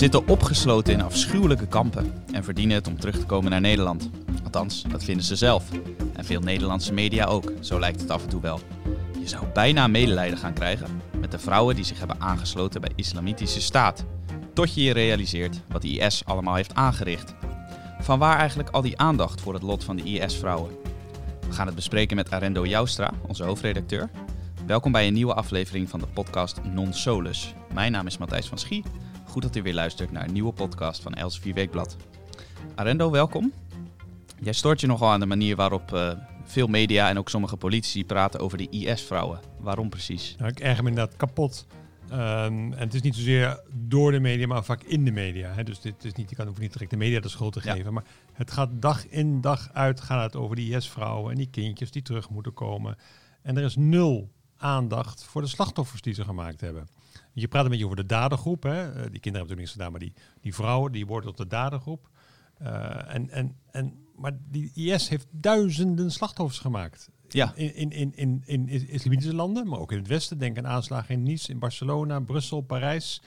zitten opgesloten in afschuwelijke kampen en verdienen het om terug te komen naar Nederland. Althans, dat vinden ze zelf. En veel Nederlandse media ook, zo lijkt het af en toe wel. Je zou bijna medelijden gaan krijgen met de vrouwen die zich hebben aangesloten bij Islamitische Staat. Tot je je realiseert wat IS allemaal heeft aangericht. Van waar eigenlijk al die aandacht voor het lot van de IS-vrouwen? We gaan het bespreken met Arendo Joustra, onze hoofdredacteur. Welkom bij een nieuwe aflevering van de podcast Non Solus. Mijn naam is Matthijs van Schie. Goed dat u weer luistert naar een nieuwe podcast van Elsevier Weekblad. Arendo, welkom. Jij stoort je nogal aan de manier waarop uh, veel media en ook sommige politici praten over de IS-vrouwen. Waarom precies? Nou, ik erger me inderdaad kapot. Um, en het is niet zozeer door de media, maar vaak in de media. Hè. Dus dit is niet, je kan ook niet direct de media de schuld te geven. Maar het gaat dag in dag uit gaat het over die IS-vrouwen en die kindjes die terug moeten komen. En er is nul aandacht voor de slachtoffers die ze gemaakt hebben. Je praat een beetje over de dadergroep. Hè. Eh, die kinderen hebben natuurlijk niks gedaan, maar die, die vrouwen die worden tot de dadergroep. Uh, en, en, en, maar die IS heeft duizenden slachtoffers gemaakt. Ja. In, in, in, in, in islamitische landen, maar ook in het Westen. Denk aan aanslagen in Nice, in Barcelona, Brussel, Parijs.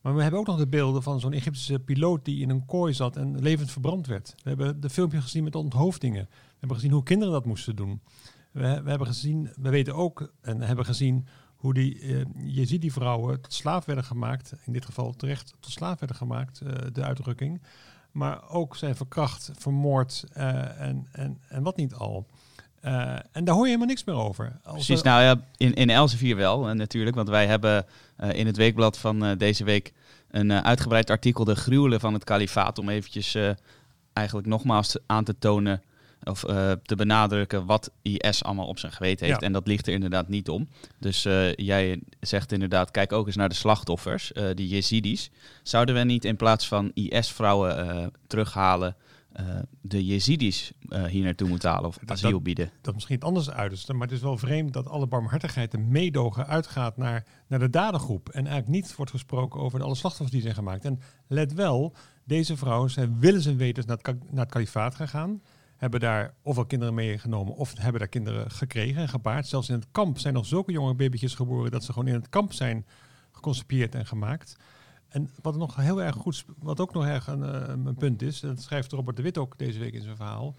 Maar we hebben ook nog de beelden van zo'n Egyptische piloot die in een kooi zat en levend verbrand werd. We hebben de filmpje gezien met onthoofdingen. We hebben gezien hoe kinderen dat moesten doen. We, we hebben gezien, we weten ook en hebben gezien hoe die uh, Jezidi-vrouwen tot slaaf werden gemaakt. In dit geval terecht tot slaaf werden gemaakt, uh, de uitdrukking. Maar ook zijn verkracht, vermoord uh, en, en, en wat niet al. en daar hoor je helemaal niks meer over. Als Precies, nou ja, in, in Elsevier wel natuurlijk. Want wij hebben in het weekblad van deze week een uitgebreid artikel... De gruwelen van het kalifaat, om eventjes eigenlijk nogmaals aan te tonen of uh, te benadrukken wat IS allemaal op zijn geweten heeft. En dat ligt er inderdaad niet om. Dus uh, jij zegt inderdaad, kijk ook eens naar de slachtoffers, uh, die Jezidis. Zouden we niet in plaats van IS-vrouwen terughalen, de Jezidis hier naartoe moeten halen of dat, asiel bieden? Dat, dat misschien het anders uiterste, maar het is wel vreemd dat alle barmhartigheid en meedogen uitgaat naar, naar de dadergroep. En eigenlijk niet wordt gesproken over alle slachtoffers die zijn gemaakt. En let wel, deze vrouwen zijn willens en wetens naar het, naar het kalifaat gegaan hebben daar ofwel kinderen meegenomen of hebben daar kinderen gekregen en gebaard. Zelfs in het kamp zijn nog zulke jonge babytjes geboren dat ze gewoon in het kamp zijn geconcipieerd en gemaakt. En wat nog heel erg goed, wat ook nog erg een, eh, een punt is, dat schrijft Robert de Wit ook deze week in zijn verhaal,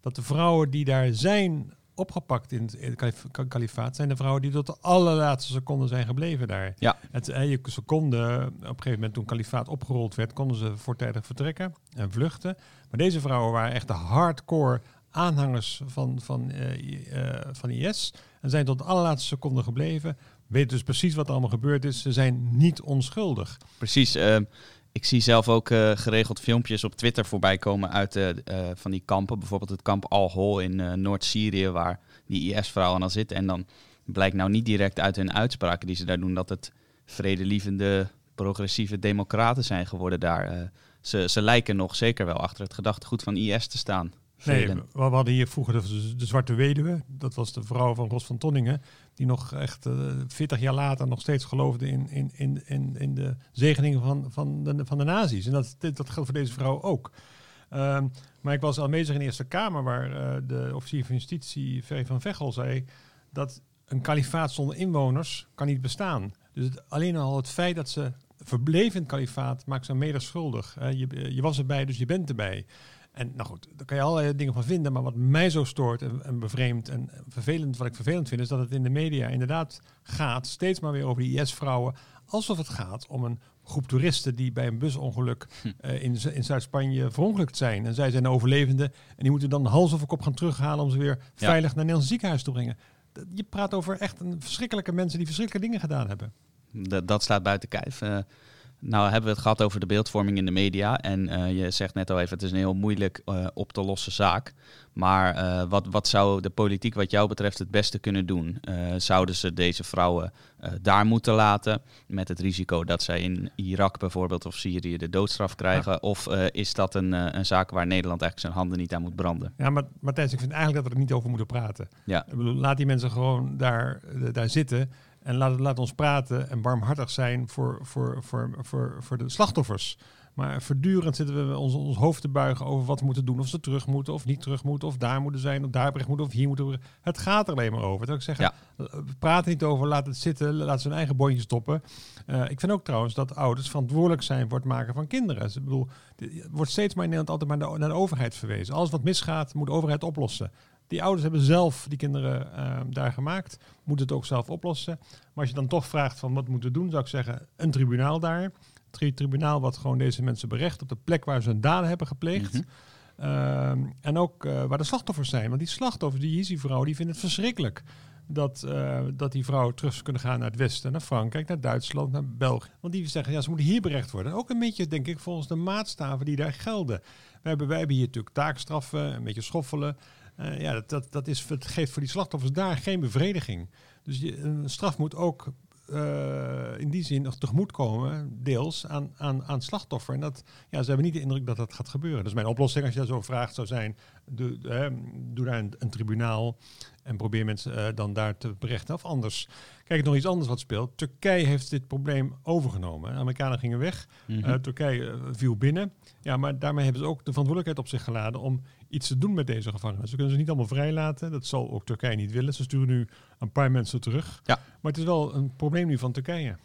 dat de vrouwen die daar zijn opgepakt in het, kalifaat zijn de vrouwen die tot de allerlaatste seconde zijn gebleven daar. Ja. Het, eh, je, ze konden op een gegeven moment toen kalifaat opgerold werd, konden ze voortijdig vertrekken en vluchten. Maar deze vrouwen waren echt de hardcore aanhangers van, van, uh, van IS en zijn tot de allerlaatste seconde gebleven. Weten dus precies wat er allemaal gebeurd is. Ze zijn niet onschuldig. Precies. Ehm, ik zie zelf ook uh, geregeld filmpjes op Twitter voorbij komen uit uh, van die kampen. Bijvoorbeeld het kamp Al-Hol in Noord-Syrië, waar die IS-vrouwen dan zitten. En dan blijkt nou niet direct uit hun uitspraken die ze daar doen dat het vredelievende, progressieve democraten zijn geworden daar. ze, ze lijken nog zeker wel achter het gedachtegoed van IS te staan. Nee, we, we hadden hier vroeger de, de, Zwarte Weduwe. Dat was de vrouw van Ros van Tonningen. Die nog echt uh, eh, 40 jaar later nog steeds geloofde in, in, in, in, in de zegeningen van, van, de, van de nazi's. En dat, dat geldt voor deze vrouw ook. Um, maar ik was aanwezig in de Eerste Kamer, waar uh, de officier van justitie, Ferry van Vechel, zei dat een kalifaat zonder inwoners kan niet bestaan. Dus het, alleen al het feit dat ze verbleven in het kalifaat maakt ze mede schuldig. Uh, je, je was erbij, dus je bent erbij. En nou goed, daar kan je allerlei dingen van vinden. Maar wat mij zo stoort en, en bevreemd en vervelend, wat ik vervelend vind, is dat het in de media inderdaad gaat steeds maar weer over die IS-vrouwen. Alsof het gaat om een groep toeristen die bij een busongeluk uh, in, in Zuid-Spanje verongelukt zijn. En zij zijn overlevenden en die moeten dan hals over kop gaan terughalen om ze weer veilig naar Nederlands ziekenhuis te brengen. Je praat over echt een verschrikkelijke mensen die verschrikkelijke dingen gedaan hebben. Dat, dat staat buiten kijf. Uh, nou hebben we het gehad over de beeldvorming in de media. En uh, je zegt net al even, het is een heel moeilijk uh, op te lossen zaak. Maar uh, wat, wat zou de politiek wat jou betreft het beste kunnen doen? zouden ze deze vrouwen daar moeten laten met het risico dat zij in Irak bijvoorbeeld of Syrië de doodstraf krijgen? Ja. Of is dat een, een zaak waar Nederland eigenlijk zijn handen niet aan moet branden? Ja, maar Matthijs, ik vind eigenlijk dat we er niet over moeten praten. Ja. Ik bedoel, laat die mensen gewoon daar, daar zitten. En laat, laat ons praten en barmhartig zijn voor, voor, voor, voor, voor de slachtoffers. Maar voortdurend zitten we ons, ons hoofd te buigen over wat we moeten doen. Of ze terug moeten of niet terug moeten. Of daar moeten zijn, of daar moeten, of hier moeten we. Het gaat er alleen maar over. Dat ik zeggen, Ja. we praten niet over, laat het zitten, laat ze hun eigen bondje stoppen. Eh, ik vind ook trouwens dat ouders verantwoordelijk zijn voor het maken van kinderen. Dus ik bedoel, wordt steeds maar in Nederland altijd maar naar de overheid verwezen. Alles wat misgaat, moet de overheid oplossen. Die ouders hebben zelf die kinderen eh, daar gemaakt, moeten het ook zelf oplossen. Maar als je dan toch vraagt van wat moeten we doen, zou ik zeggen een tribunaal daar. Tri tribunaal wat gewoon deze mensen berecht op de plek waar ze hun daden hebben gepleegd. Mhm. Ehm, en ook eh, waar de slachtoffers zijn. Want die slachtoffers, die Yeezy-vrouw, die vinden het verschrikkelijk. Dat, eh, dat die vrouwen terug kunnen gaan naar het westen, naar Frankrijk, naar Duitsland, naar België. Want die zeggen, ja, ze moeten hier berecht worden. Ook een beetje, denk ik, volgens de maatstaven die daar gelden. We hebben, wij hebben hier natuurlijk taakstraffen, een beetje schoffelen. Eh, ja, dat, dat, dat is, het geeft voor die slachtoffers daar geen bevrediging. Dus je, een straf moet ook eh, in die zin nog tegemoetkomen, deels, aan, aan, aan slachtoffer. En dat, ja, ze hebben niet de indruk dat dat gaat gebeuren. Dus mijn oplossing, als je dat zo vraagt, zou zijn: doe, doe daar een, een tribunaal en probeer mensen eh, dan daar te berechten. Of anders, kijk, nog iets anders wat speelt. Turkije heeft dit probleem overgenomen. De Amerikanen gingen weg, Mhm. eh, Turkije eh, viel binnen. Ja, maar daarmee hebben ze ook de verantwoordelijkheid op zich geladen om iets te doen met deze gevangenen. Ze kunnen ze niet allemaal vrijlaten. Dat zal ook Turkije niet willen. Ze sturen nu een paar mensen terug. Ja. Maar het is wel een probleem nu van Turkije.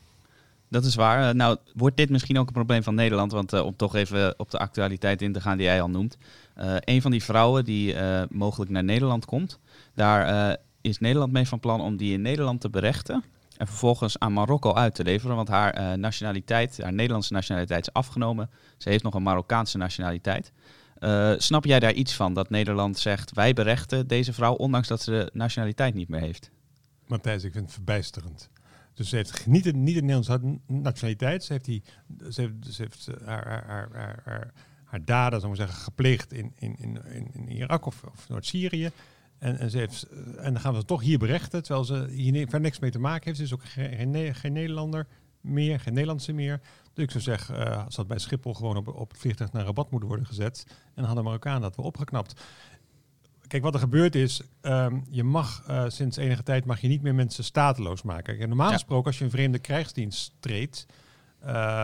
Dat is waar. Eh, nou, wordt dit misschien ook een probleem van Nederland? Want om toch even op de actualiteit in te gaan die jij al noemt. Eh, een van die vrouwen die mogelijk naar Nederland komt, daar is Nederland mee van plan om die in Nederland te berechten. En vervolgens aan Marokko uit te leveren. Want haar eh, nationaliteit, haar Nederlandse nationaliteit is afgenomen. Ze heeft nog een Marokkaanse nationaliteit. Eh, snap jij daar iets van? Dat Nederland zegt, wij berechten deze vrouw, ondanks dat ze de nationaliteit niet meer heeft. Matthijs, ik vind het verbijsterend. Dus ze heeft niet de Nederlandse nationaliteit. Ze heeft, die, ze heeft, ze heeft haar, haar, haar, haar, daden ik maar zeggen, gepleegd in, in, in, in, Irak of Noord-Syrië. En, en, ze heeft, eh, en dan gaan we ze toch hier berechten, terwijl ze hier niks mee te maken heeft. Ze is ook geen, geen, Ne- geen Nederlander meer, geen Nederlandse meer. Dus ik zou zeggen, eh ze had bij Schiphol gewoon op, op het vliegtuig naar Rabat moeten worden gezet. En dan hadden Marokkaan dat wel opgeknapt. Kijk, wat er gebeurd is, ehm, je mag eh, sinds enige tijd mag je niet meer mensen stateloos maken. Kijk, normaal Ja. gesproken, als je een vreemde krijgsdienst treedt eh,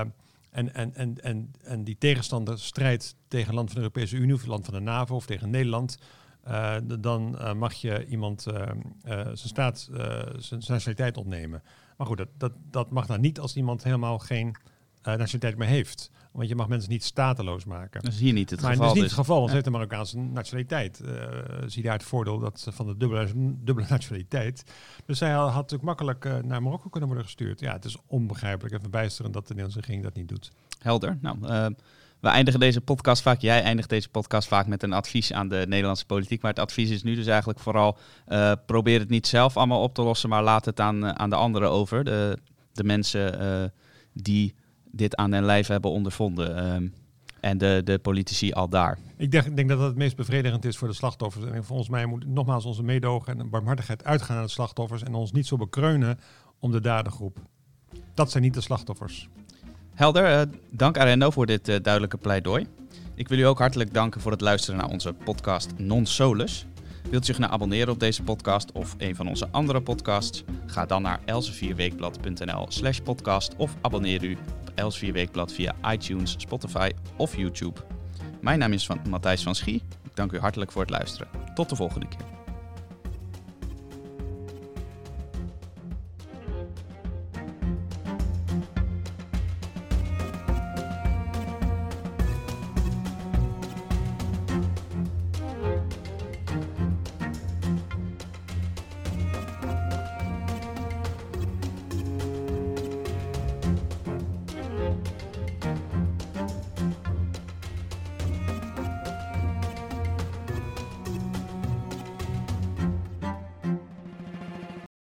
en, en, en, en, en die tegenstander strijdt tegen een land van de Europese Unie of een land van de NAVO of tegen Nederland, eh, dan eh, mag je iemand eh, zijn staat, zijn nationaliteit ontnemen. Maar goed, dat, dat, dat mag dan niet als iemand helemaal geen nationaliteit meer heeft. Want je mag mensen niet stateloos maken. Dat is hier niet het maar geval. dat is niet dus- het geval, want ze heeft een Marokkaanse nationaliteit. Zie daar het voordeel dat ze van de dubbele, dubbele nationaliteit. Dus zij had natuurlijk makkelijk naar Marokko kunnen worden gestuurd. Ja, het is onbegrijpelijk en verbijsterend dat de Nederlandse regering dat niet doet. Helder. Nou, we eindigen deze podcast vaak, jij eindigt deze podcast vaak met een advies aan de Nederlandse politiek. Maar het advies is nu dus eigenlijk vooral, eh, probeer het niet zelf allemaal op te lossen, maar laat het aan, eh, aan de anderen over. De, de mensen eh, die dit aan hun lijf hebben ondervonden. en de, de politici al daar. Ik denk, denk dat dat het meest bevredigend is voor de slachtoffers. En volgens mij moet nogmaals onze meedogen en barmhartigheid uitgaan naar de slachtoffers. En ons niet zo bekreunen om de dadergroep. Dat zijn niet de slachtoffers. Helder, eh, dank Arendo voor dit eh, duidelijke pleidooi. Ik wil u ook hartelijk danken voor het luisteren naar onze podcast Non Solus. Wilt u zich nou abonneren op deze podcast of een van onze andere podcasts? Ga dan naar elsevierweekblad.nl slash podcast of abonneer u op Elsevier Weekblad via iTunes, Spotify of YouTube. Mijn naam is van Matthijs van Schie. Ik dank u hartelijk voor het luisteren. Tot de volgende keer.